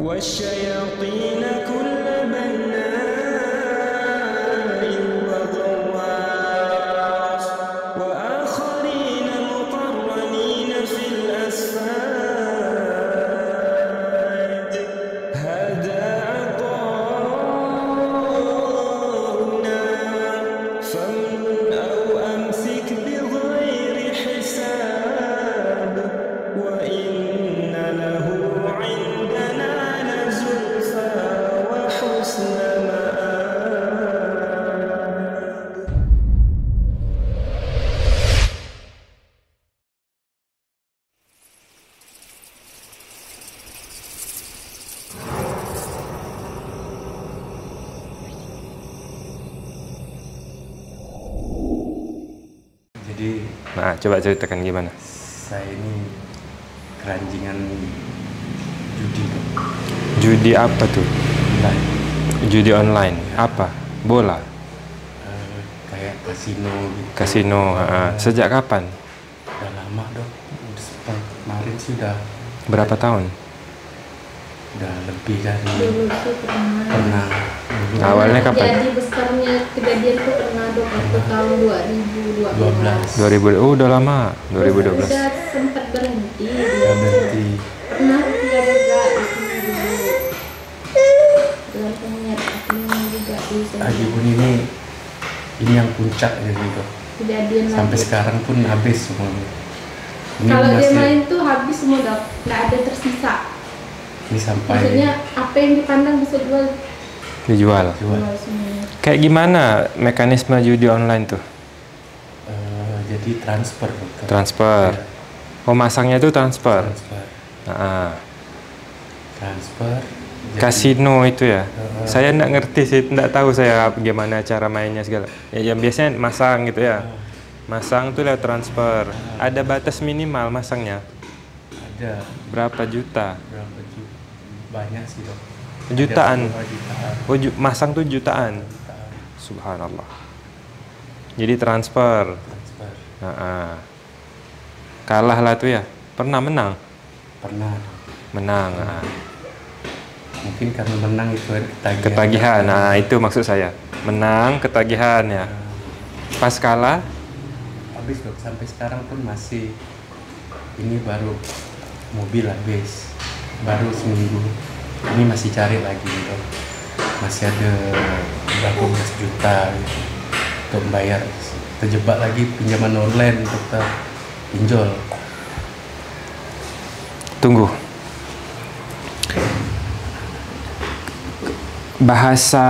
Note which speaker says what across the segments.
Speaker 1: والشياطين كل بناء
Speaker 2: coba ceritakan gimana?
Speaker 3: saya ini keranjingan judi.
Speaker 2: Judi apa tuh?
Speaker 3: Online.
Speaker 2: Judi online. Apa? Bola,
Speaker 3: Eh, kayak kasino gitu.
Speaker 2: kasino. ha. Sejak kapan?
Speaker 3: Udah lama dok. Udah kemarin sih udah
Speaker 2: Berapa tahun?
Speaker 3: udah lebih dari
Speaker 4: dulu sih pernah
Speaker 3: pernah dulu
Speaker 2: Awalnya kapan?
Speaker 4: jadi besarnya kejadian itu tahun 2012
Speaker 3: 12
Speaker 2: 2000. Oh, udah lama. 2012.
Speaker 4: udah sempat berhenti dia
Speaker 3: berhenti.
Speaker 4: pernah rupiah juga dengan penyiar ini juga di
Speaker 3: Haji Bun ini ini yang puncaknya gitu.
Speaker 4: kejadian
Speaker 3: Sampai
Speaker 4: lagi
Speaker 3: sekarang pun habis semuanya. Ini
Speaker 4: kalau dia main tuh habis semua nggak ada tersisa
Speaker 3: ini sampai
Speaker 4: maksudnya apa yang dipandang bisa jual
Speaker 2: Dijual.
Speaker 3: jual.
Speaker 4: jual semuanya
Speaker 2: Kayak gimana mekanisme judi online tuh?
Speaker 3: Eh, jadi transfer dokter.
Speaker 2: Transfer.
Speaker 3: Ya,
Speaker 2: Oh, masangnya itu transfer.
Speaker 3: transfer.
Speaker 2: Ah,
Speaker 3: Transfer. jadi-
Speaker 2: kasino itu ya.
Speaker 3: Eh,
Speaker 2: Saya nggak ngerti sih, nggak tahu saya gimana cara mainnya segala. Ya, yang biasanya masang gitu ya. Masang tuh lewat transfer. Ada batas minimal masangnya.
Speaker 3: ada
Speaker 2: Berapa juta?
Speaker 3: berapa juta banyak sih dok
Speaker 2: Jutaan. Oh, ju- masang tuh jutaan. Subhanallah. Jadi transfer.
Speaker 3: transfer
Speaker 2: Ah, ah. Kalah lah tuh ya. Pernah menang?
Speaker 3: pernah.
Speaker 2: Menang. ah.
Speaker 3: mungkin karena menang itu ketagihan
Speaker 2: Ketagihan. Nah, itu maksud saya. Menang ketagihan ya. Pas kalah
Speaker 3: habis dok sampai sekarang pun masih ini baru mobil habis baru seminggu ini masih cari lagi dok masih ada berapa belas juta gitu untuk membayar terjebak lagi pinjaman online dokter pinjol
Speaker 2: Tunggu. Bahasa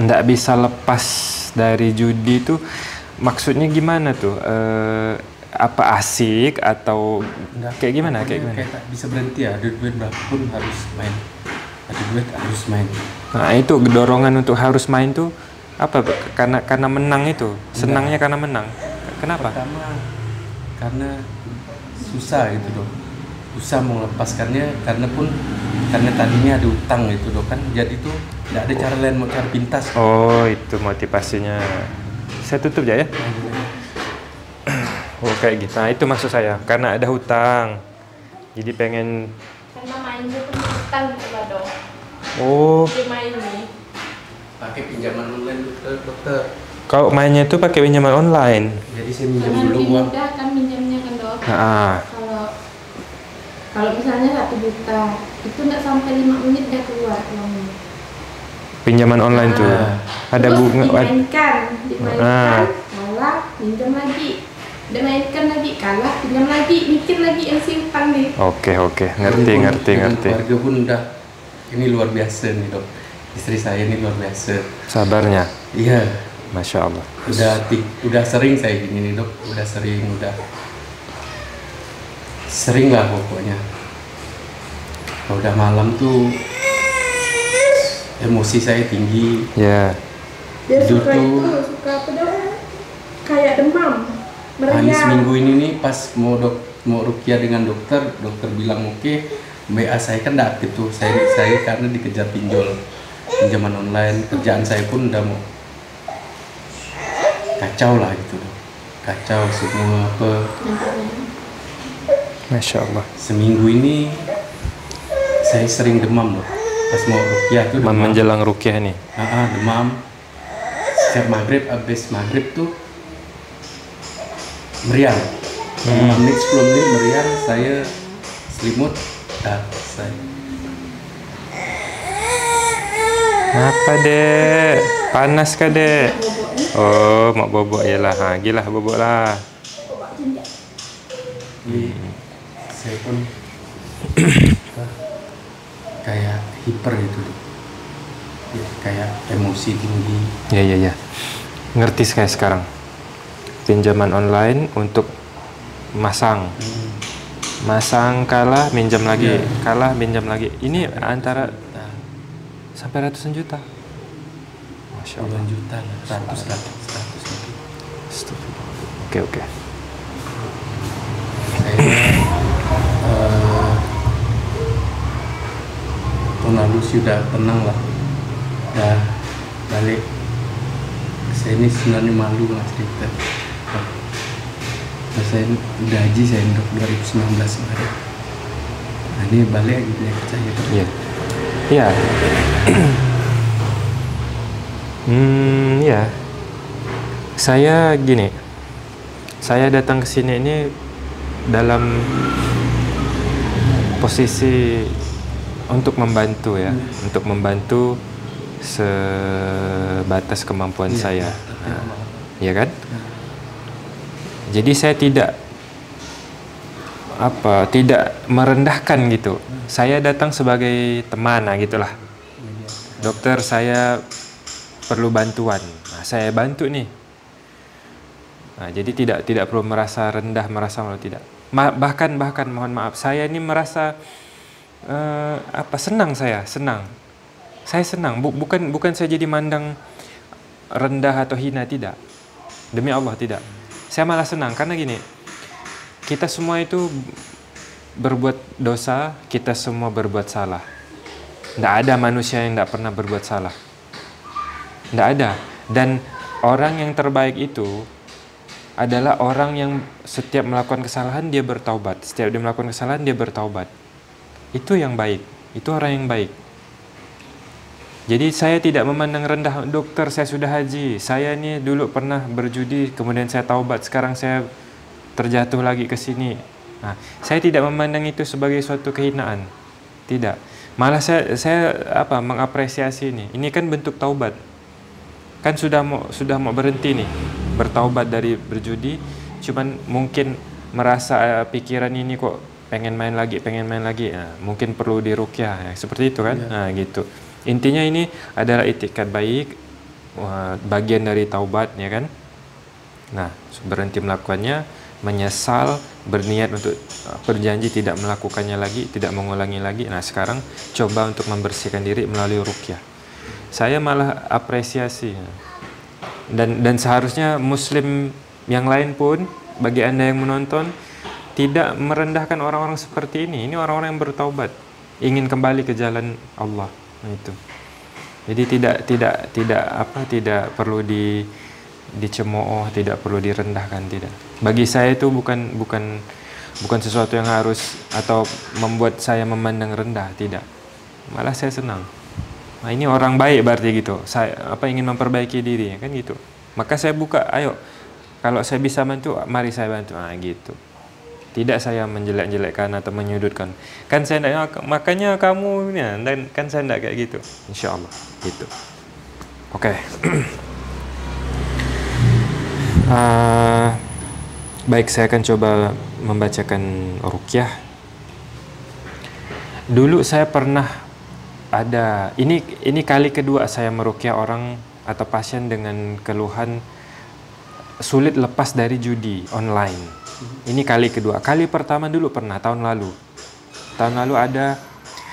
Speaker 2: ndak bisa lepas dari judi itu maksudnya gimana tuh? Eh, apa asik atau
Speaker 3: Enggak,
Speaker 2: kayak gimana?
Speaker 3: pokoknya
Speaker 2: Kayak gimana?
Speaker 3: Kayak tak bisa berhenti ya, ada duit berapa pun harus main. Ada duit harus main.
Speaker 2: Nah, itu dorongan untuk harus main tuh apa? Karena karena menang itu. Senangnya karena menang. Kenapa?
Speaker 3: Pertama karena susah gitu dong. Susah melepaskannya karena pun karena tadinya ada utang gitu dong kan. Jadi tuh tidak ada cara lain mau cara pintas.
Speaker 2: Oh, itu motivasinya. Saya tutup aja ya. Oh, kayak gitu. Nah, itu maksud saya. Karena ada hutang. Jadi pengen
Speaker 4: karena mainnya tuh utang gitu lah dok
Speaker 2: Oh,
Speaker 4: dia main nih
Speaker 3: Pakai pinjaman online dokter, dokter.
Speaker 2: kalau mainnya itu pakai pinjaman online.
Speaker 3: Jadi saya minjam
Speaker 4: karena
Speaker 3: dulu
Speaker 4: lebih
Speaker 3: uang.
Speaker 4: mudah kan minjamnya kan dok
Speaker 2: Nah,
Speaker 4: kalau kalau misalnya satu juta itu nggak sampai lima menit dia keluar uangnya
Speaker 2: pinjaman online tuh.
Speaker 3: Ah.
Speaker 2: Ada
Speaker 4: Terus
Speaker 2: bunga.
Speaker 4: dimainkan dimainkan
Speaker 2: Ah.
Speaker 4: kalah pinjam lagi dia mainkan lagi kalah pinjam lagi mikir lagi yang simpan nih
Speaker 2: Oke, oke. Ngerti,
Speaker 3: Ini pun
Speaker 2: ngerti, ngerti.
Speaker 3: Keluarga pun udah ini luar biasa nih dok. Istri saya ini luar biasa.
Speaker 2: Sabarnya.
Speaker 3: Iya,
Speaker 2: Masya Allah.
Speaker 3: udah udah sering saya gini nih dok. Udah sering, udah sering lah pokoknya. Kalau udah malam tuh emosi saya tinggi.
Speaker 2: Ya.
Speaker 4: dia
Speaker 3: Tidur
Speaker 4: suka
Speaker 3: tuh-
Speaker 4: itu suka apa dok kayak demam
Speaker 3: Nah, ini
Speaker 4: meriang
Speaker 3: seminggu ini nih pas mau dok mau rukia dengan dokter, dokter bilang oke, WA saya kan nggak aktif tuh. Saya saya karena dikejar pinjol pinjaman online, kerjaan saya pun udah mau kacau lah gitu dok. Kacau semua apa
Speaker 2: Masya Allah.
Speaker 3: seminggu ini saya sering demam loh pas mau rukyah itu demam
Speaker 2: menjelang rukyah nih.
Speaker 3: Ah, ah, demam setiap maghrib abis maghrib tuh meriang
Speaker 2: Hmm.
Speaker 3: 5 menit 10 menit meriang saya selimut dah saya
Speaker 2: Apa dek? Panas kah dek? Oh, mak bobok ya lah. Ha, gilah bobok lah.
Speaker 3: Saya pun kayak hiper gitu ya, kayak emosi tinggi
Speaker 2: Ya ya ya. Ngerti saya sekarang. Pinjaman online untuk masang. Masang kalah minjam lagi,
Speaker 3: Iya.
Speaker 2: kalah minjam lagi. Ini antara
Speaker 3: Juta,
Speaker 2: sampai ratusan juta. Masya Allah.
Speaker 3: juta lah ratus
Speaker 2: Astagfirullah. Oke oke.
Speaker 3: eh, tahun lalu sudah tenang lah udah balik saya ini sebenarnya malu nggak cerita saya udah haji saya untuk 2019 kemarin nah ini balik gitu ya percaya tuh
Speaker 2: Iya. Iya. hmm, ya. Saya gini. Saya datang ke sini ini dalam posisi untuk membantu ya, untuk membantu sebatas kemampuan
Speaker 3: Iya,
Speaker 2: saya.
Speaker 3: tapi
Speaker 2: Nah, ya kan? Jadi saya tidak apa tidak merendahkan gitu. Saya datang sebagai teman nah gitulah. Dokter saya perlu bantuan. Nah, saya bantu nih. Nah, jadi tidak tidak perlu merasa rendah, merasa malu tidak. Bahkan bahkan mohon maaf, saya ini merasa eh, apa senang saya, senang. Saya senang, Bu- bukan bukan saya jadi mandang rendah atau hina tidak. Demi Allah tidak. Saya malah senang karena gini. Kita semua itu berbuat dosa, kita semua berbuat salah. Tidak ada manusia yang tidak pernah berbuat salah. Tidak ada. Dan orang yang terbaik itu adalah orang yang setiap melakukan kesalahan dia bertaubat. Setiap dia melakukan kesalahan dia bertaubat. Itu yang baik. Itu orang yang baik. Jadi saya tidak memandang rendah dokter saya sudah haji. Saya ini dulu pernah berjudi kemudian saya taubat sekarang saya terjatuh lagi ke sini. Nah, saya tidak memandang itu sebagai suatu kehinaan. Tidak. Malah saya saya apa mengapresiasi ini. Ini kan bentuk taubat. Kan sudah mau sudah mau berhenti nih bertaubat dari berjudi cuman mungkin merasa eh, pikiran ini kok pengen main lagi, pengen main lagi. Nah, mungkin perlu dirukyah ya. Seperti itu kan? Nah, gitu. Intinya ini adalah itikat baik bagian dari taubat ya kan? Nah, berhenti melakukannya, menyesal, berniat untuk uh, berjanji tidak melakukannya lagi, tidak mengulangi lagi. Nah, sekarang coba untuk membersihkan diri melalui rukyah. Saya malah apresiasi. Dan dan seharusnya muslim yang lain pun bagi Anda yang menonton tidak merendahkan orang-orang seperti ini. Ini orang-orang yang bertaubat, ingin kembali ke jalan Allah. Nah, itu. Jadi tidak tidak tidak apa tidak perlu di dicemooh, tidak perlu direndahkan, tidak. Bagi saya itu bukan bukan bukan sesuatu yang harus atau membuat saya memandang rendah, tidak. Malah saya senang. Nah, ini orang baik berarti gitu. Saya apa ingin memperbaiki diri, kan gitu. Maka saya buka, ayo. Kalau saya bisa bantu, mari saya bantu. Nah, gitu. Tidak saya menjelek-jelekkan atau menyudutkan. Kan saya tidak, makanya kamu ini, dan kan saya tidak kayak gitu. Insya Allah, gitu. Oke. Ah, baik, saya akan coba membacakan rukyah. Dulu saya pernah ada ini ini kali kedua saya merukyah orang atau pasien dengan keluhan sulit lepas dari judi online. Ini kali kedua. Kali pertama dulu pernah tahun lalu. Tahun lalu ada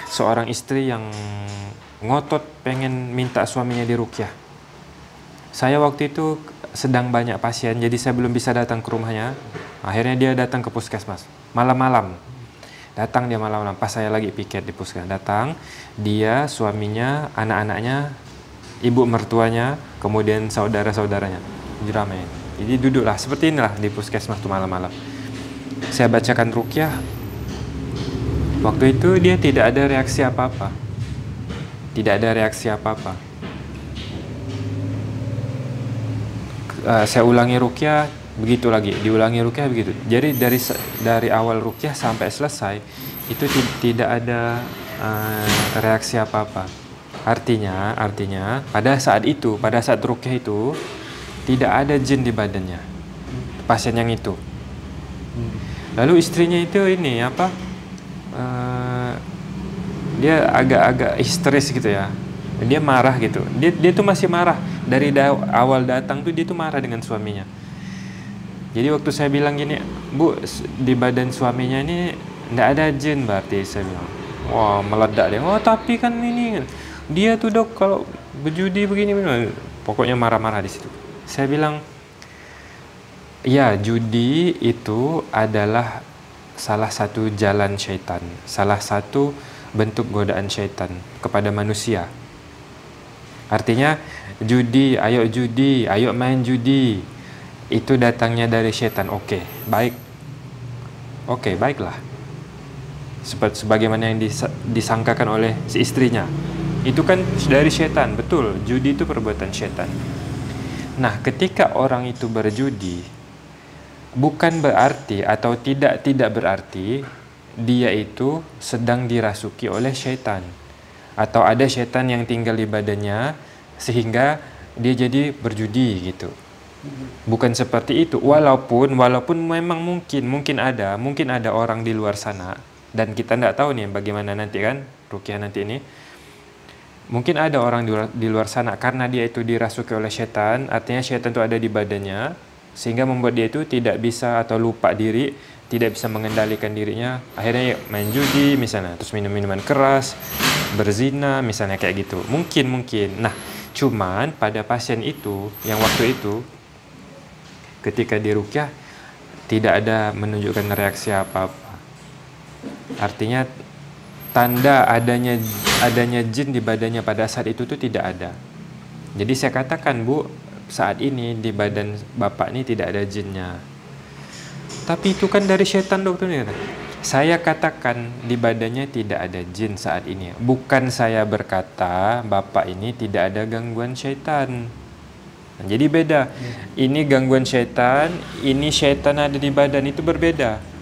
Speaker 2: seorang istri yang ngotot pengen minta suaminya dirukyah. Saya waktu itu sedang banyak pasien, jadi saya belum bisa datang ke rumahnya. Akhirnya dia datang ke puskesmas malam-malam. Datang dia malam-malam pas saya lagi piket di puskesmas. Datang dia, suaminya, anak-anaknya, ibu mertuanya, kemudian saudara-saudaranya. Diramein. Jadi duduklah seperti inilah di puskesmas tuh malam-malam. Saya bacakan rukyah. Waktu itu dia tidak ada reaksi apa-apa. Tidak ada reaksi apa-apa. Uh, saya ulangi rukyah begitu lagi, diulangi rukyah begitu. Jadi dari dari awal rukyah sampai selesai itu ti- tidak ada uh, reaksi apa-apa. Artinya, artinya pada saat itu, pada saat rukyah itu tidak ada jin di badannya pasien yang itu. Lalu istrinya itu ini apa? eh, dia agak-agak histeris gitu ya. Dia marah gitu. Dia dia tuh masih marah dari da- awal datang tuh dia tuh marah dengan suaminya. Jadi waktu saya bilang gini, Bu, di badan suaminya ini ndak ada jin berarti saya bilang. Wah, meledak dia. Oh, tapi kan ini dia tuh dok kalau berjudi begini begini. Pokoknya marah-marah di situ. Saya bilang, Ya, judi itu adalah salah satu jalan syaitan, salah satu bentuk godaan syaitan kepada manusia. Artinya, judi, ayo judi, ayo main judi, itu datangnya dari syaitan. Oke, baik. Oke, baiklah. Seperti sebagaimana yang disa- disangkakan oleh si istrinya. Itu kan dari syaitan, betul. Judi itu perbuatan syaitan. Nah, ketika orang itu berjudi, bukan berarti atau tidak tidak berarti dia itu sedang dirasuki oleh syaitan atau ada syaitan yang tinggal di badannya sehingga dia jadi berjudi gitu. Bukan seperti itu. Walaupun walaupun memang mungkin mungkin ada mungkin ada orang di luar sana dan kita tidak tahu nih bagaimana nanti kan rukyah nanti ini. Mungkin ada orang di luar, di luar sana karena dia itu dirasuki oleh syaitan, artinya syaitan itu ada di badannya sehingga membuat dia itu tidak bisa atau lupa diri, tidak bisa mengendalikan dirinya. Akhirnya ya main judi misalnya, terus minum minuman keras, berzina misalnya kayak gitu. Mungkin mungkin. Nah, cuman pada pasien itu yang waktu itu ketika dirukyah tidak ada menunjukkan reaksi apa-apa. Artinya tanda adanya adanya jin di badannya pada saat itu tuh tidak ada. Jadi saya katakan Bu, saat ini di badan bapak ini tidak ada jinnya. Tapi itu kan dari setan dokter ini. Saya katakan di badannya tidak ada jin saat ini. Bukan saya berkata bapak ini tidak ada gangguan setan. Nah, jadi beda. Ini gangguan setan, ini setan ada di badan itu berbeda.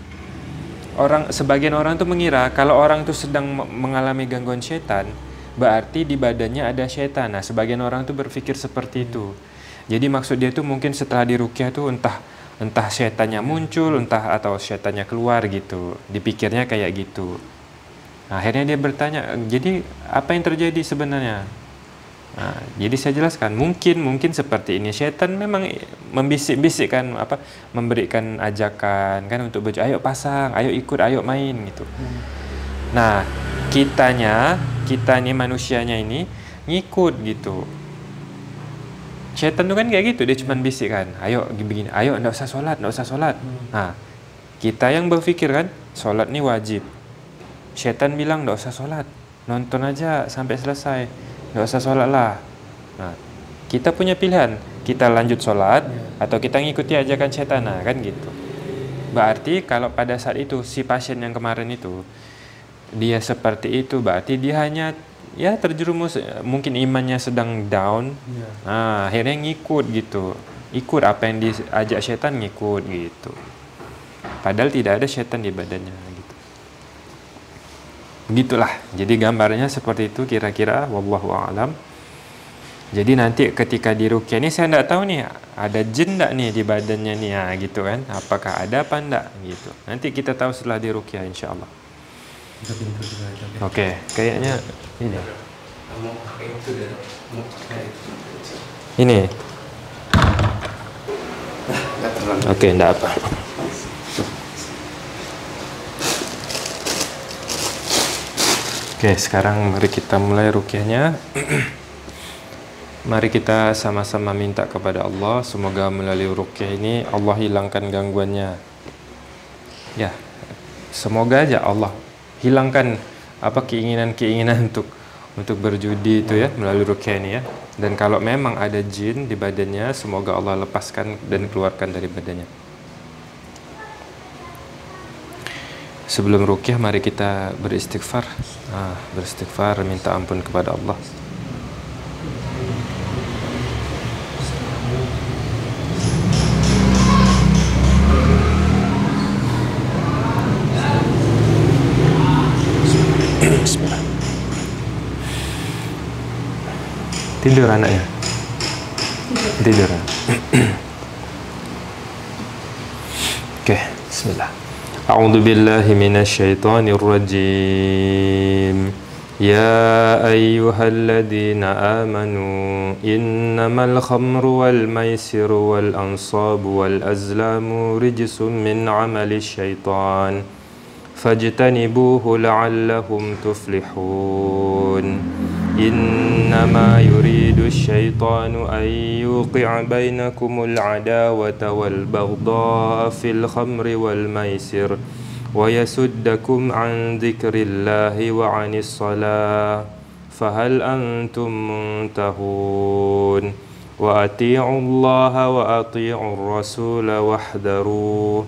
Speaker 2: Orang sebagian orang tuh mengira kalau orang tuh sedang me- mengalami gangguan setan, berarti di badannya ada setan. Nah, sebagian orang tuh berpikir seperti itu. Jadi maksud dia tuh mungkin setelah dirukyah tuh entah entah setannya muncul, entah atau setannya keluar gitu. Dipikirnya kayak gitu. Nah, akhirnya dia bertanya, jadi apa yang terjadi sebenarnya? Nah, jadi saya jelaskan, mungkin mungkin seperti ini. Setan memang membisik-bisikkan apa, memberikan ajakan kan untuk baju, ayo pasang, ayo ikut, ayo main gitu. Nah, kitanya, kita nih manusianya ini ngikut gitu. Setan tuh kan kayak gitu, dia cuma bisik kan, ayo begini, ayo ndak usah sholat, ndak usah sholat. Nah, kita yang berpikir kan, sholat nih wajib. Setan bilang ndak usah sholat, nonton aja sampai selesai, ndak usah sholat lah. Nah, kita punya pilihan, kita lanjut sholat atau kita ngikuti ajakan setan, nah, kan gitu. Berarti kalau pada saat itu si pasien yang kemarin itu dia seperti itu, berarti dia hanya ya terjerumus mungkin imannya sedang down. Nah, akhirnya ngikut gitu. Ikut apa yang diajak setan ngikut gitu. Padahal tidak ada setan di badannya gitu. Begitulah. Jadi gambarnya seperti itu kira-kira wallahu a'lam. Jadi nanti ketika di rukyah ini saya tidak tahu nih ada jin enggak nih di badannya nih ya gitu kan. Apakah ada apa enggak gitu. Nanti kita tahu setelah di rukyah insyaallah.
Speaker 3: Kita pintu juga ada.
Speaker 2: Oke, kayaknya ini. Ini. Oke, enggak apa. Oke, sekarang mari kita mulai rukyahnya. mari kita sama-sama minta kepada Allah semoga melalui rukyah ini Allah hilangkan gangguannya. Ya. Semoga aja Allah hilangkan apa keinginan-keinginan untuk untuk berjudi itu ya melalui rukyah ini ya. Dan kalau memang ada jin di badannya, semoga Allah lepaskan dan keluarkan dari badannya. Sebelum rukyah mari kita beristighfar. Ah, beristighfar minta ampun kepada Allah. Tidur anaknya. Tidur. Oke, bismillah. أعوذ بالله من الشيطان الرجيم. يا أيها الذين آمنوا إنما الخمر والميسر والأنصاب والأزلام رجس من عمل الشيطان. فاجتنبوه لعلهم تفلحون. إنما يريد الشيطان أن يوقع بينكم العداوة والبغضاء في الخمر والميسر ويسدكم عن ذكر الله وعن الصلاة فهل أنتم منتهون؟ وأطيعوا الله وأطيعوا الرسول واحذروه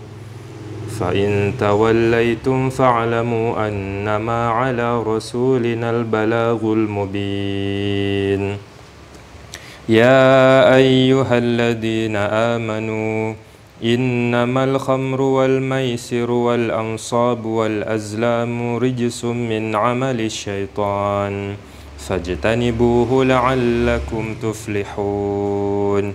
Speaker 2: فإن توليتم فاعلموا أنما على رسولنا البلاغ المبين. يا أيها الذين آمنوا إنما الخمر والميسر والأنصاب والأزلام رجس من عمل الشيطان فاجتنبوه لعلكم تفلحون.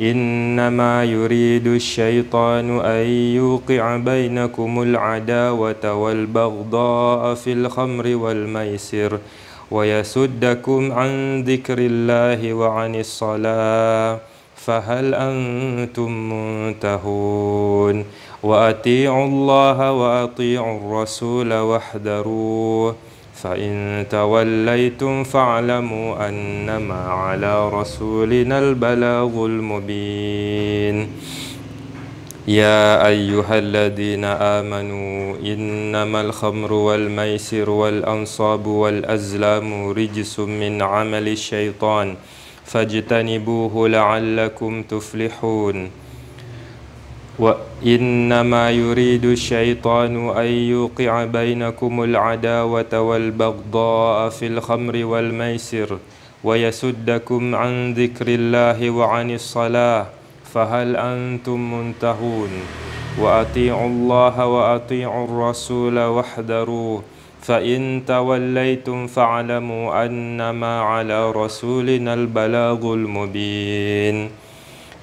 Speaker 2: إنما يريد الشيطان أن يوقع بينكم العداوة والبغضاء في الخمر والميسر ويسدكم عن ذكر الله وعن الصلاة فهل أنتم منتهون؟ وأطيعوا الله وأطيعوا الرسول واحذروه فإن توليتم فاعلموا أنما على رسولنا البلاغ المبين. يا أيها الذين آمنوا إنما الخمر والميسر والأنصاب والأزلام رجس من عمل الشيطان فاجتنبوه لعلكم تفلحون. وإنما يريد الشيطان أن يوقع بينكم العداوة والبغضاء في الخمر والميسر ويسدكم عن ذكر الله وعن الصلاة فهل أنتم منتهون؟ وأطيعوا الله وأطيعوا الرسول واحذروه فإن توليتم فاعلموا أنما على رسولنا البلاغ المبين.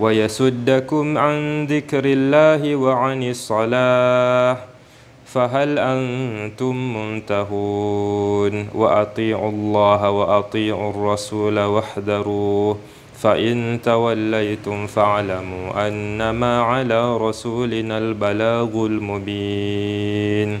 Speaker 2: ويسدكم عن ذكر الله وعن الصلاة فهل أنتم منتهون؟ وأطيعوا الله وأطيعوا الرسول واحذروه فإن توليتم فاعلموا أنما على رسولنا البلاغ المبين.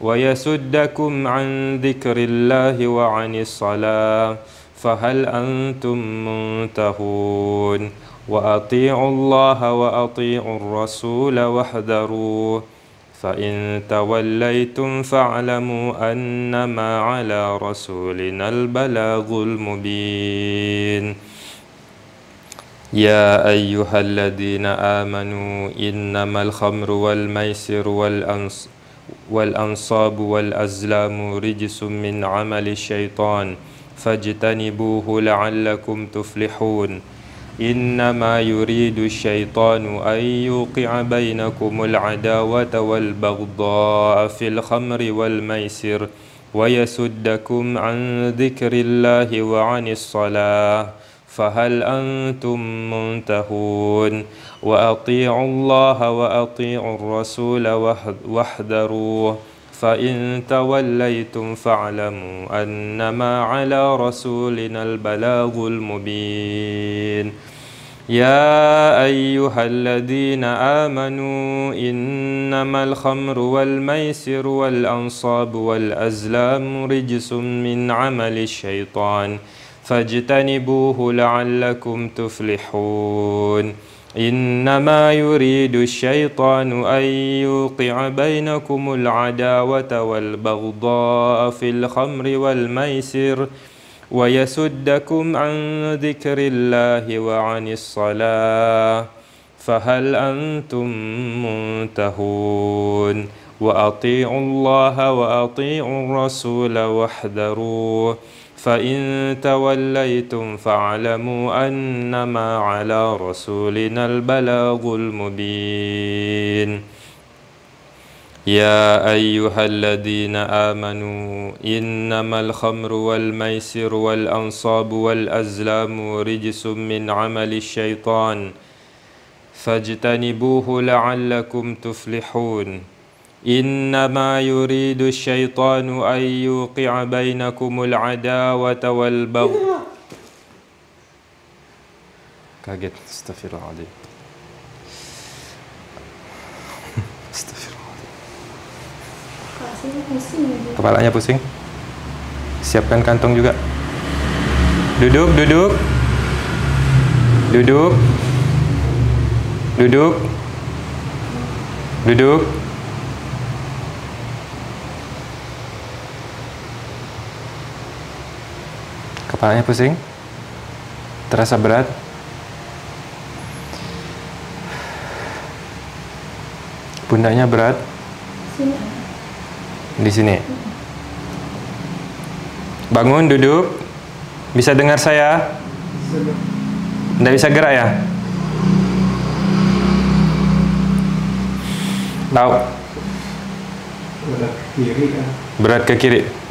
Speaker 2: ويسدكم عن ذكر الله وعن الصلاة فهل أنتم منتهون؟ وأطيعوا الله وأطيعوا الرسول واحذروه فإن توليتم فاعلموا أنما على رسولنا البلاغ المبين. يا أيها الذين آمنوا إنما الخمر والميسر والأنص والأنصاب والأزلام رجس من عمل الشيطان فاجتنبوه لعلكم تفلحون. إنما يريد الشيطان أن يوقع بينكم العداوة والبغضاء في الخمر والميسر ويسدكم عن ذكر الله وعن الصلاة. فهل أنتم منتهون؟ وأطيعوا الله وأطيعوا الرسول واحذ- واحذروه. فإن توليتم فاعلموا أنما على رسولنا البلاغ المبين. يا أيها الذين آمنوا إنما الخمر والميسر والأنصاب والأزلام رجس من عمل الشيطان. فاجتنبوه لعلكم تفلحون. إنما يريد الشيطان أن يوقع بينكم العداوة والبغضاء في الخمر والميسر ويسدكم عن ذكر الله وعن الصلاة. فهل أنتم منتهون؟ وأطيعوا الله وأطيعوا الرسول واحذروه. فإن توليتم فاعلموا أنما على رسولنا البلاغ المبين. يا أيها الذين آمنوا إنما الخمر والميسر والأنصاب والأزلام رجس من عمل الشيطان. فاجتنبوه لعلكم تفلحون. إنما يريد الشيطان أن يوقع بينكم العداوة والبغض kaget astagfirullahaladzim astagfirullahaladzim
Speaker 4: Kasih pusing lagi.
Speaker 2: kepalanya pusing siapkan kantong juga duduk duduk duduk duduk duduk Kepalanya pusing terasa berat pundaknya berat
Speaker 4: Sini.
Speaker 2: di sini. Bangun, duduk. Bisa dengar saya? Tidak bisa gerak ya? Tahu? Berat ke kiri.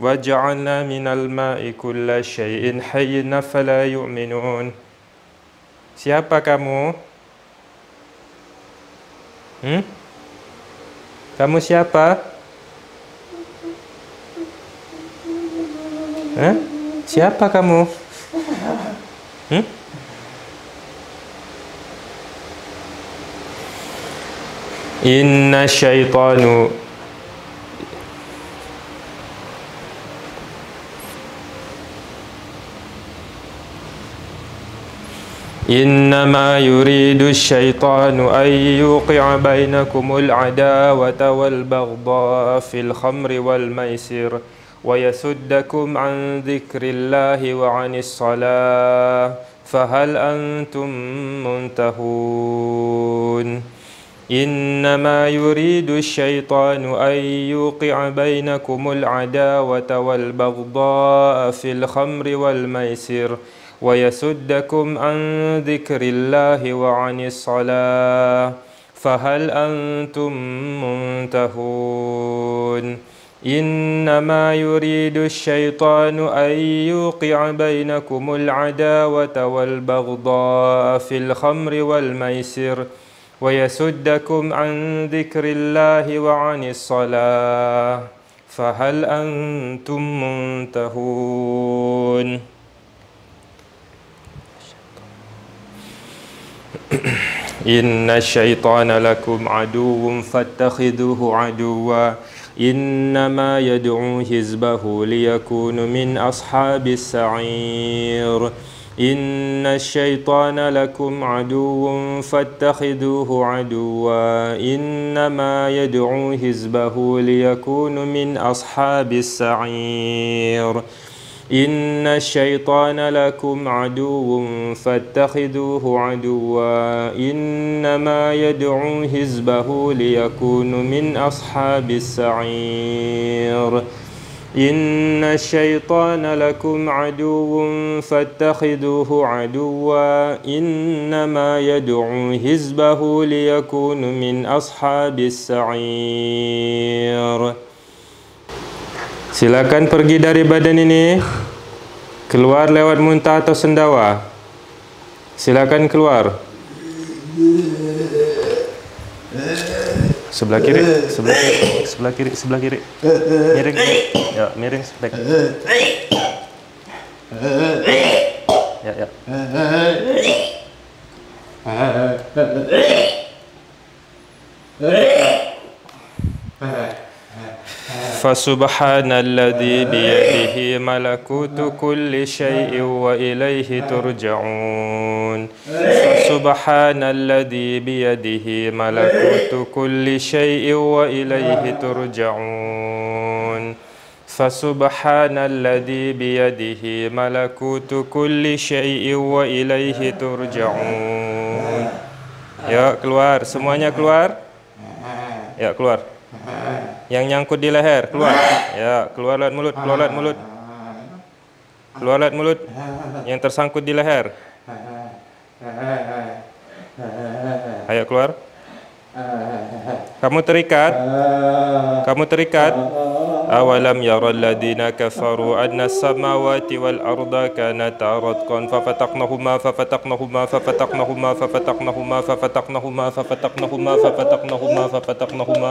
Speaker 2: وجعلنا من الماء كل شيء حي فلا يؤمنون Siapa kamu? Hmm? Kamu siapa? Eh? Siapa kamu? Hmm? Inna syaitanu إنما يريد الشيطان أن يوقع بينكم العداوة والبغضاء في الخمر والميسر ويسدكم عن ذكر الله وعن الصلاة فهل أنتم منتهون؟ إنما يريد الشيطان أن يوقع بينكم العداوة والبغضاء في الخمر والميسر ويسدكم عن ذكر الله وعن الصلاة فهل أنتم منتهون؟ إنما يريد الشيطان أن يوقع بينكم العداوة والبغضاء في الخمر والميسر ويسدكم عن ذكر الله وعن الصلاة فهل أنتم منتهون؟ إن الشيطان لكم عدو فاتخذوه عدوا إنما يدعو حزبه ليكون من أصحاب السعير إن الشيطان لكم عدو فاتخذوه عدوا إنما يدعو حزبه ليكون من أصحاب السعير إن الشيطان لكم عدو فاتخذوه عدوا إنما يدعو حزبه ليكونوا من أصحاب السعير إن الشيطان لكم عدو فاتخذوه عدوا إنما يدعو حزبه ليكونوا من أصحاب السعير Silakan pergi dari badan ini. Keluar lewat muntah atau sendawa. Silakan keluar. Sebelah kiri Sebelah kiri Sebelah kiri Sebelah kiri. Miring Ya miring back Ya ya فسبحان الذي بيده ملكوت كل شيء وإليه ترجعون فسبحان الذي بيده ملكوت كل شيء وإليه ترجعون فسبحان الذي بيده ملكوت كل شيء وإليه ترجعون Ya keluar, semuanya keluar. Ya keluar. Yang nyangkut di leher keluar. Ya, keluar lewat mulut, keluar lewat mulut. Keluar lewat mulut. Yang tersangkut di leher. Ayo keluar. Kamu terikat. Kamu terikat. Awalam yaral ladina kafaru anna samawati wal arda kanata ratqan fafataqnahuma fafataqnahuma fafataqnahuma fafataqnahuma fafataqnahuma fafataqnahuma fafataqnahuma fafataqnahuma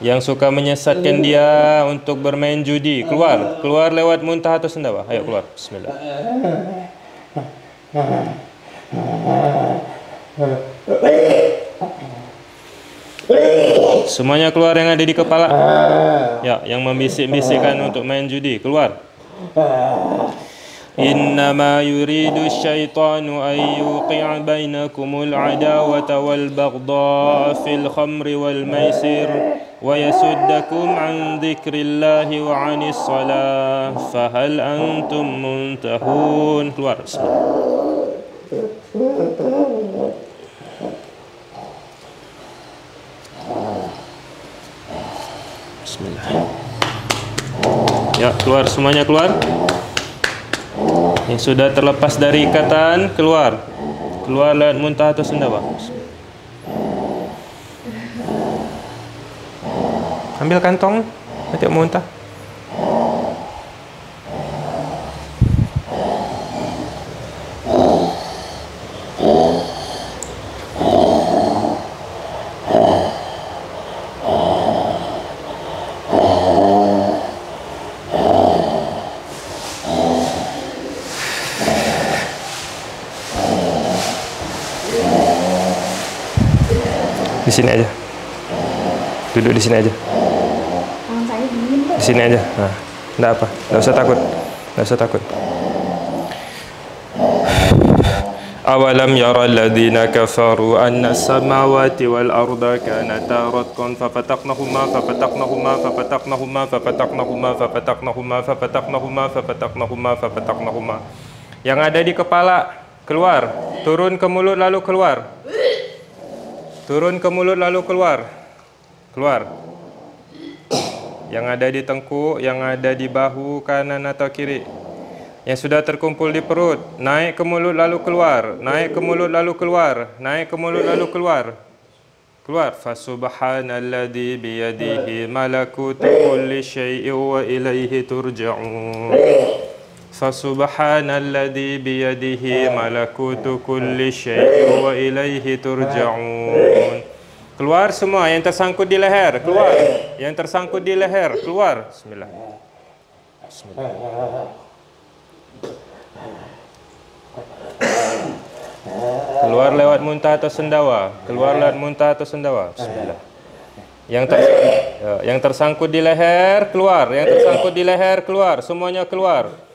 Speaker 2: Yang suka menyesatkan dia untuk bermain judi. Keluar Keluar lewat muntah atau sendawa Ayo keluar. Bismillah. Semuanya keluar yang ada di kepala. Ya, yang membisik-bisikkan untuk main judi, keluar. إنما يريد الشيطان أن يوقع بينكم العداوة والبغضاء في الخمر والميسر ويسدكم عن ذكر الله وعن الصلاة. فهل أنتم منتهون؟ Bismillah Ya keluar. Semuanya keluar? Yang sudah terlepas dari ikatan keluar. Keluar lewat muntah atau sendawa Ambil kantong Nanti muntah sini aja. Duduk di sini aja.
Speaker 4: Tangan saya dingin Pak.
Speaker 2: Di sini aja. Nah, enggak apa. Enggak usah takut. Enggak usah takut. أولم يرى الذين كفروا أن السماوات والأرض كانتا رتقا ففتقناهما ففتقناهما ففتقناهما ففتقناهما ففتقناهما ففتقناهما ففتقناهما ففتقناهما Yang ada di kepala keluar, turun ke mulut lalu keluar. Turun ke mulut lalu keluar. Keluar. Yang ada di tengkuk, yang ada di bahu kanan atau kiri. Yang sudah terkumpul di perut, naik ke mulut lalu keluar, naik ke mulut lalu keluar, naik ke mulut lalu keluar. Keluar. Fasubhanalladzi biyadihi malakutu kulli syai'in wa ilaihi turja'un. Fasubhanalladzi biyadihi malakutu kulli syai'in wa ilaihi turja'un. Keluar semua yang tersangkut di leher, keluar. Yang tersangkut di leher, keluar. Bismillah. Bismillah. Keluar lewat muntah atau sendawa. Keluar lewat muntah atau sendawa. Bismillah. Yang ter, ya, yang tersangkut di leher keluar, yang tersangkut di leher keluar, semuanya keluar.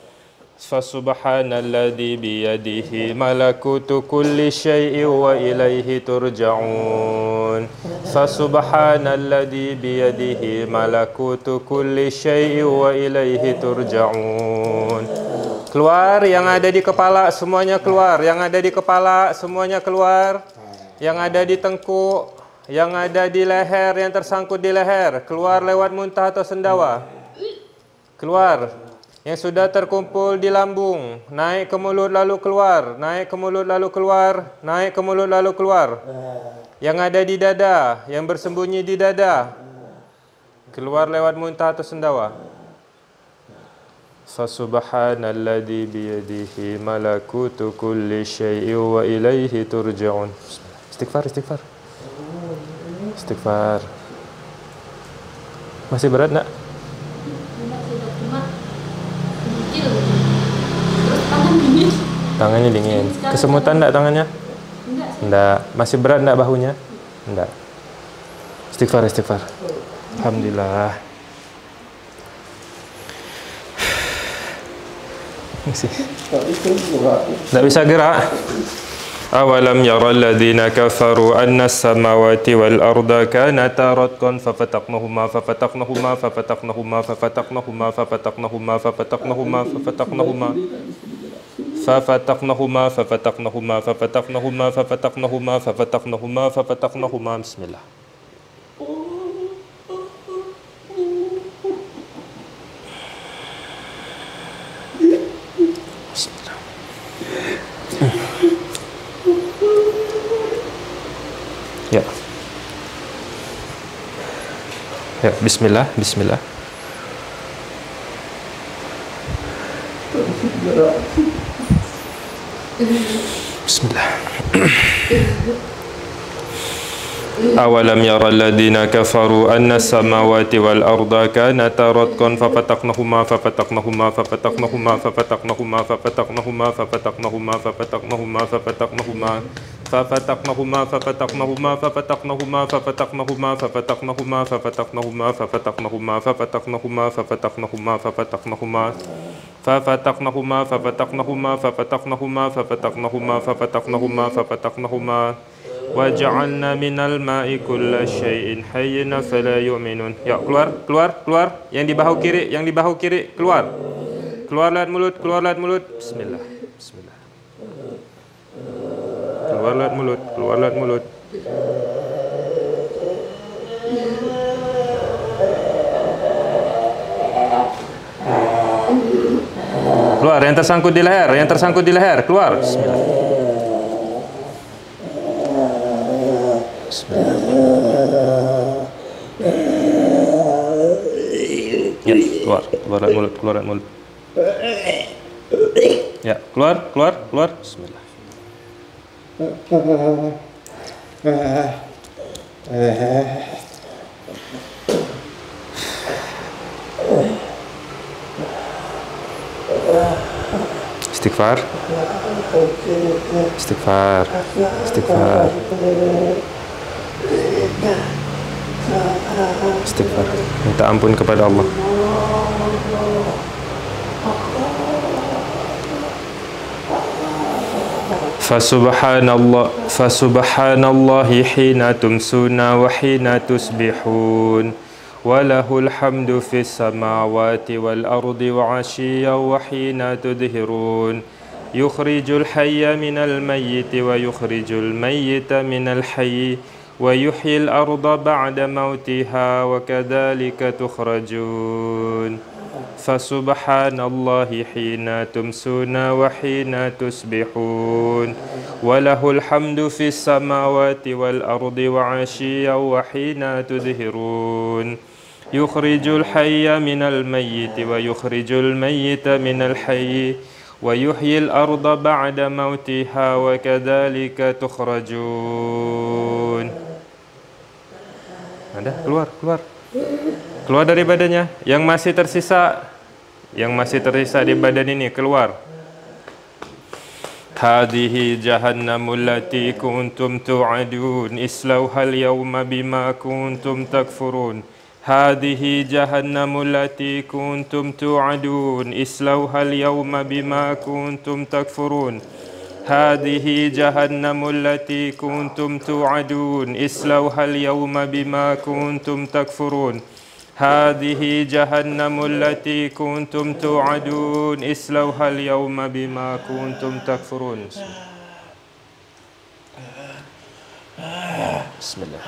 Speaker 2: Fasubhanalladzi biyadihi malakutu kulli syai'in wa ilaihi turja'un. Fasubhanalladzi biyadihi malakutu kulli syai'in wa ilaihi turja'un. Keluar yang ada di kepala semuanya keluar, yang ada di kepala semuanya keluar. Yang ada di tengkuk, yang ada di leher, yang tersangkut di leher, keluar lewat muntah atau sendawa. Keluar. Yang sudah terkumpul di lambung, naik ke mulut lalu keluar, naik ke mulut lalu keluar, naik ke mulut lalu keluar. Yang ada di dada, yang bersembunyi di dada, keluar lewat muntah atau sendawa. Fasubhanalladzi biyadihi malakutu kulli syai'in wa ilaihi turja'un. Istighfar, istighfar. Istighfar. Masih berat nak?
Speaker 4: Enggak sih dok, cuma kecil. Terus tangan dingin.
Speaker 2: Tangannya dingin. Kesemutan enggak tangannya?
Speaker 4: Enggak sih.
Speaker 2: Enggak. Masih berat enggak bahunya? Enggak. Istighfar, istighfar. Alhamdulillah. Masih. Enggak bisa gerak. أولم يرى الذين كفروا أن السماوات والأرض كانتا رتقا ففتقناهما ففتقناهما ففتقناهما ففتقناهما ففتقناهما ففتقناهما ففتقناهما ففتقنهما ففتقنهما ففتقنهما ففتقنهما ففتقنهما ففتقنهما. بسم الله. بسم الله bismillah, bismillah. Bismillah. أولم يرى الذين كفروا أن السماوات والأرض كانتا رتقا ففتقناهما ففتقناهما ففتقناهما ففتقناهما ففتقناهما ففتقناهما ففتقناهما ففتقناهما ففتقناهما ففتقناهما ففتقناهما ففتقناهما ففتقناهما ففتقناهما ففتقناهما ففتقناهما ففتقناهما ففتقناهما ففتقناهما ففتقناهما ففتقناهما ففتقناهما ففتقناهما ففتقناهما وجعلنا من الماء كل شيء حي فلا يؤمنون ya keluar keluar keluar yang di bahu kiri yang di bahu kiri keluar keluar lewat mulut keluar lewat mulut bismillah bismillah keluar lewat mulut keluar lewat mulut keluar yang tersangkut di leher yang tersangkut di leher keluar Ya, keluar, keluar mulut, keluar mulut. Ya, keluar, keluar, keluar. Bismillah. Istighfar. Istighfar. Istighfar. Istighfar. Minta ampun kepada Allah. فسبحان الله فسبحان الله حين تمسون وحين تصبحون وله الحمد في السماوات والأرض وعشيا وحين تظهرون يخرج الحي من الميت ويخرج الميت من الحي ويحيي الأرض بعد موتها وكذلك تخرجون. فسبحان الله حين تمسون وحين تصبحون وله الحمد في السماوات والأرض وعشيا وحين تظهرون yukhrijul hayya minal mayyiti wa yukhrijul mayyita minal hayyi wa yuhyil arda ba'da mautiha wa kadzalika tukhrajun Ada? Keluar keluar. Keluar dari badannya. Yang masih tersisa yang masih tersisa di badan ini keluar. هذه جهنم kuntum كنتم توعدون اسلوها اليوم bima kuntum takfurun. هذه جهنم التي كنتم توعدون اصلوها اليوم بما كنتم تكفرون. هذه جهنم التي كنتم توعدون اصلوها اليوم بما كنتم تكفرون. هذه جهنم التي كنتم توعدون اصلوها اليوم بما كنتم تكفرون. بسم الله.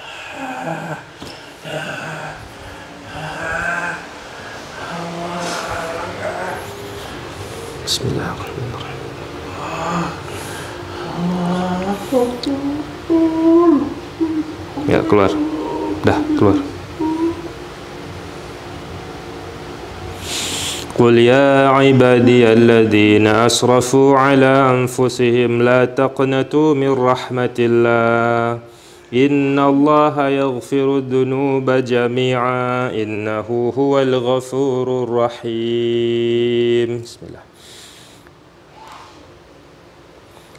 Speaker 2: بسم الله الرحمن الرحيم Ya keluar Dah keluar قل يا عبادي الذين أسرفوا على أنفسهم لا تقنطوا من رحمة الله إن الله يغفر الذنوب جميعا إنه هو الغفور الرحيم بسم الله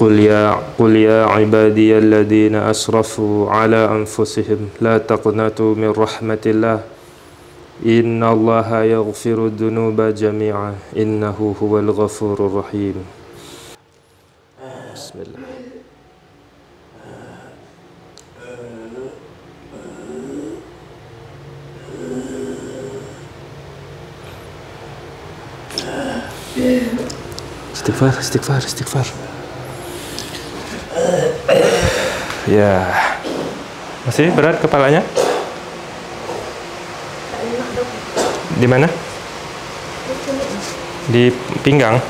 Speaker 2: قل يا قل يا عبادي الذين أسرفوا على أنفسهم لا تقنطوا من رحمة الله إن الله يغفر الذنوب جميعا إنه هو الغفور الرحيم بسم الله Istighfar, istighfar, istighfar. Ya. Masih berat kepalanya? Di mana? Di pinggang.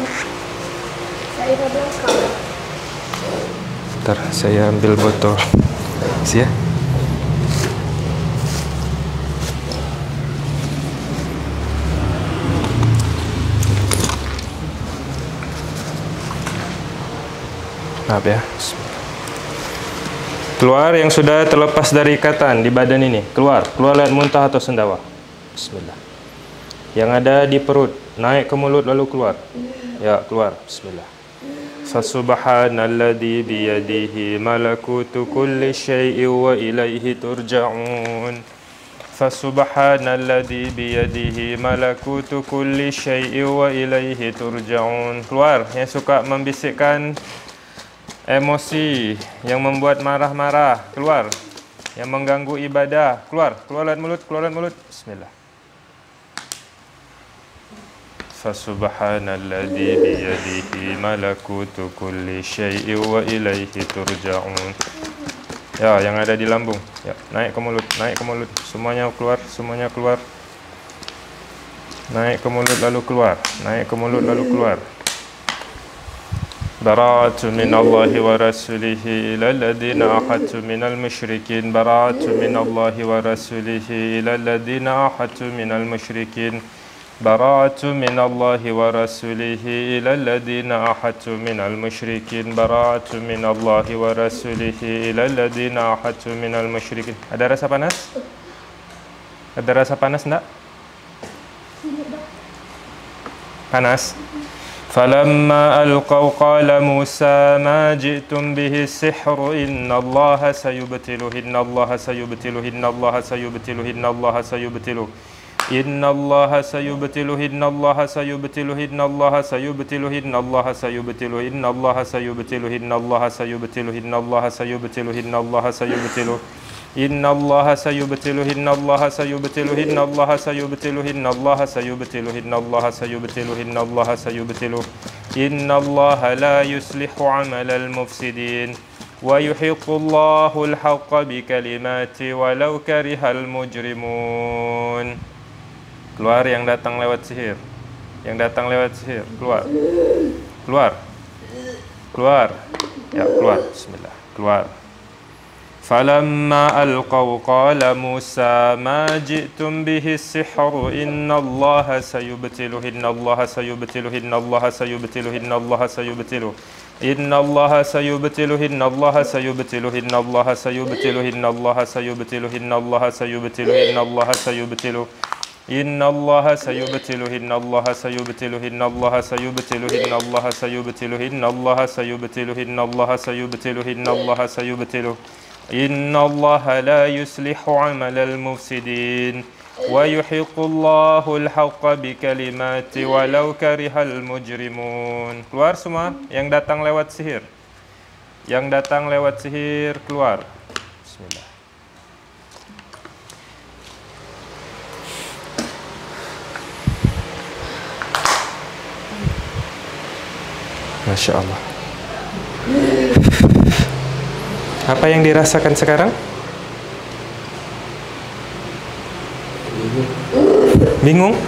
Speaker 2: Bentar, saya ambil botol. Sih ya. Maaf ya. Keluar yang sudah terlepas dari ikatan di badan ini. Keluar. Keluar lewat muntah atau sendawa. Bismillah. Yang ada di perut. Naik ke mulut lalu keluar. Ya, keluar. Bismillah. Fasubhanalladzi biyadihi malakutu kulli syai'in wa ilaihi turja'un. Fasubhanalladzi biyadihi malakutu kulli syai'in wa ilaihi turja'un. Keluar yang suka membisikkan emosi yang membuat marah-marah keluar yang mengganggu ibadah keluar keluar lewat mulut keluar lewat mulut bismillah Fasubhanalladzi biyadihi malakutu kulli syai'in wa ilaihi turja'un Ya, yang ada di lambung. Ya, naik ke mulut, naik ke mulut. Semuanya keluar, semuanya keluar. Naik ke mulut lalu keluar, naik ke mulut lalu keluar. براءة من الله ورسوله إلى الذين أحدت من المشركين براءة من الله ورسوله إلى الذين أحدت من المشركين براءة من الله ورسوله إلى الذين أحدت من المشركين براءة من الله ورسوله إلى الذين أحدت من المشركين Ada rasa panas? Ada rasa panas enggak? Panas? فلما ألقوا قال موسى ما جئتم به السحر إن الله سيبتله إن الله سيبتله إن الله سيبتله إن الله سيبتله إن الله سيبتله إن الله سيبتله إن الله سيبتله إن الله سيبتله إن الله سيبتله إن الله سيبتله إن الله سيبتله إن الله سيبتله إن الله سيبتله إن الله سيبتله إن الله سيبتله إن الله سيبتله إن الله سيبتله إن الله سيبتله إن الله لا يصلح عمل المفسدين ويحق الله الحق بكلماته ولو كره المجرمون keluar yang datang lewat sihir yang datang lewat sihir keluar keluar keluar ya keluar bismillah keluar فلما ألقوا قال موسى ما جئتم به السحر إن الله سيبتله إن الله سيبتله إن الله سيبتله إن الله سيبتله إن الله سيبتله إن الله سيبتله إن الله سيبتله إن الله سيبتله إن الله سيبتله إن الله سيبتله إن الله سيبتله إن الله سيبتله إن الله سيبتله إن الله سيبتله إن الله سيبتله إن الله سيبتله إن الله سيبتله إن الله لا يصلح عمل المفسدين ويحق الله الحق بكلمات ولو كره المجرمون keluar semua yang datang lewat sihir yang datang lewat sihir keluar Bismillah Masya Allah Apa yang dirasakan sekarang? Bingung?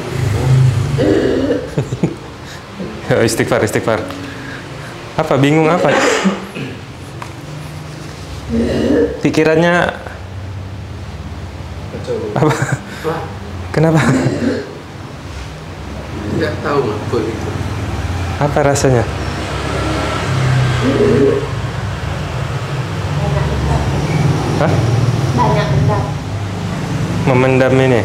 Speaker 2: Oh, istighfar, istighfar. Apa bingung apa? Pikirannya apa? Kenapa?
Speaker 3: Tidak tahu apa itu.
Speaker 2: Apa rasanya? Hah?
Speaker 4: banyak enggak
Speaker 2: memendam ini.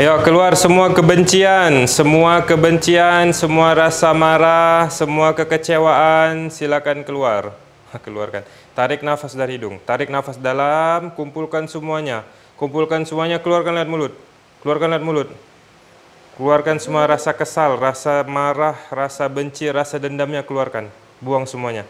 Speaker 2: Ayo keluar semua kebencian, semua kebencian, semua rasa marah, semua kekecewaan, silakan keluar. Keluarkan. Tarik nafas dari hidung, tarik nafas dalam, kumpulkan semuanya. Kumpulkan semuanya, keluarkan lewat mulut. Keluarkan lewat mulut. Keluarkan semua rasa kesal, rasa marah, rasa benci, rasa dendamnya keluarkan. Buang semuanya.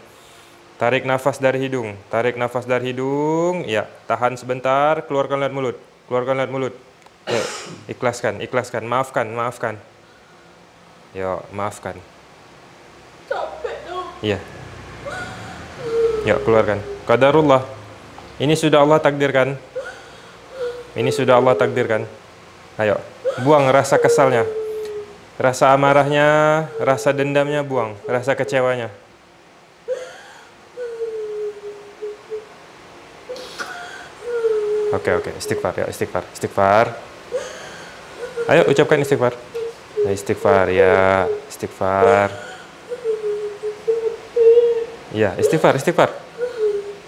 Speaker 2: Tarik nafas dari hidung, tarik nafas dari hidung, ya, tahan sebentar, keluarkan lewat mulut, keluarkan lewat mulut. Ya, ikhlaskan, ikhlaskan, maafkan, maafkan. Ya, maafkan. Iya. Ya, keluarkan. Qadarullah. Ini sudah Allah takdirkan. Ini sudah Allah takdirkan. Ayo, buang rasa kesalnya. Rasa amarahnya, rasa dendamnya buang, rasa kecewanya. Oke oke istighfar ya istighfar istighfar. Ayo ucapkan istighfar. Ya, istighfar ya istighfar. Ya istighfar istighfar.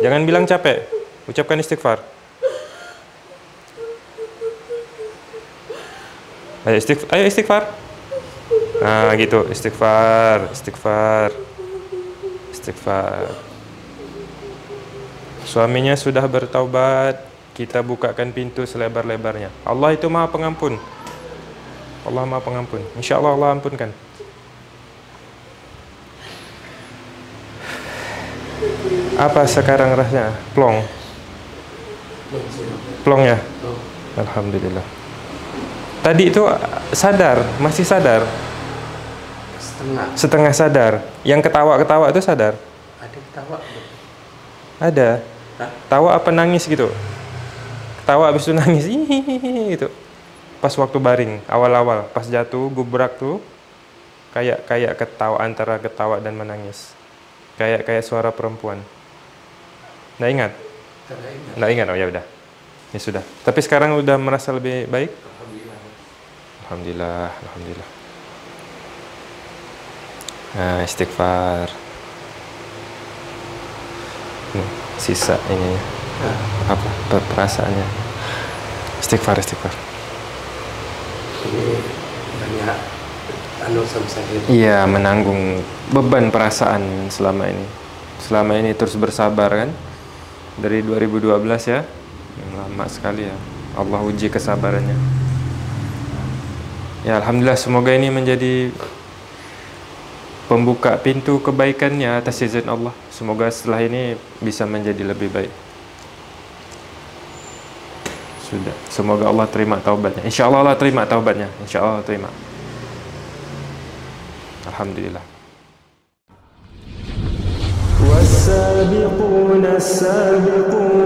Speaker 2: Jangan bilang capek. Ucapkan istighfar. Ayo istighfar. Ayo istighfar. Nah gitu istighfar istighfar istighfar. Suaminya sudah bertaubat, kita bukakan pintu selebar-lebarnya. Allah itu maha pengampun. Allah maha pengampun. Insya Allah Allah ampunkan. Apa sekarang rasanya? Plong. Plong ya? Alhamdulillah. Tadi itu sadar, masih sadar,
Speaker 3: Setengah.
Speaker 2: setengah sadar. Yang ketawa-ketawa itu sadar.
Speaker 3: Ada ketawa.
Speaker 2: Ada.
Speaker 3: Hah?
Speaker 2: Tawa apa nangis gitu? Tawa habis itu nangis gitu. Pas waktu baring, awal-awal, pas jatuh, gubrak tuh kayak kayak ketawa antara ketawa dan menangis. Kayak kayak suara perempuan. Nggak ingat? Nggak ingat. Oh ya udah. Ya sudah. Tapi sekarang udah merasa lebih baik?
Speaker 3: Alhamdulillah.
Speaker 2: Alhamdulillah, alhamdulillah. Nah, istighfar. Nih, sisa ini apa? Per- perasaannya? Istighfar istighfar.
Speaker 3: Ini banyak anu
Speaker 2: iya menanggung beban perasaan selama ini. Selama ini terus bersabar kan? Dari 2012 ya? Lama sekali ya. Allah uji kesabarannya. Ya alhamdulillah semoga ini menjadi pembuka pintu kebaikannya atas izin Allah. Semoga setelah ini bisa menjadi lebih baik sudah semoga Allah terima taubatnya insya Allah Allah terima taubatnya insya Allah Allah terima alhamdulillah
Speaker 1: والسابقون السابقون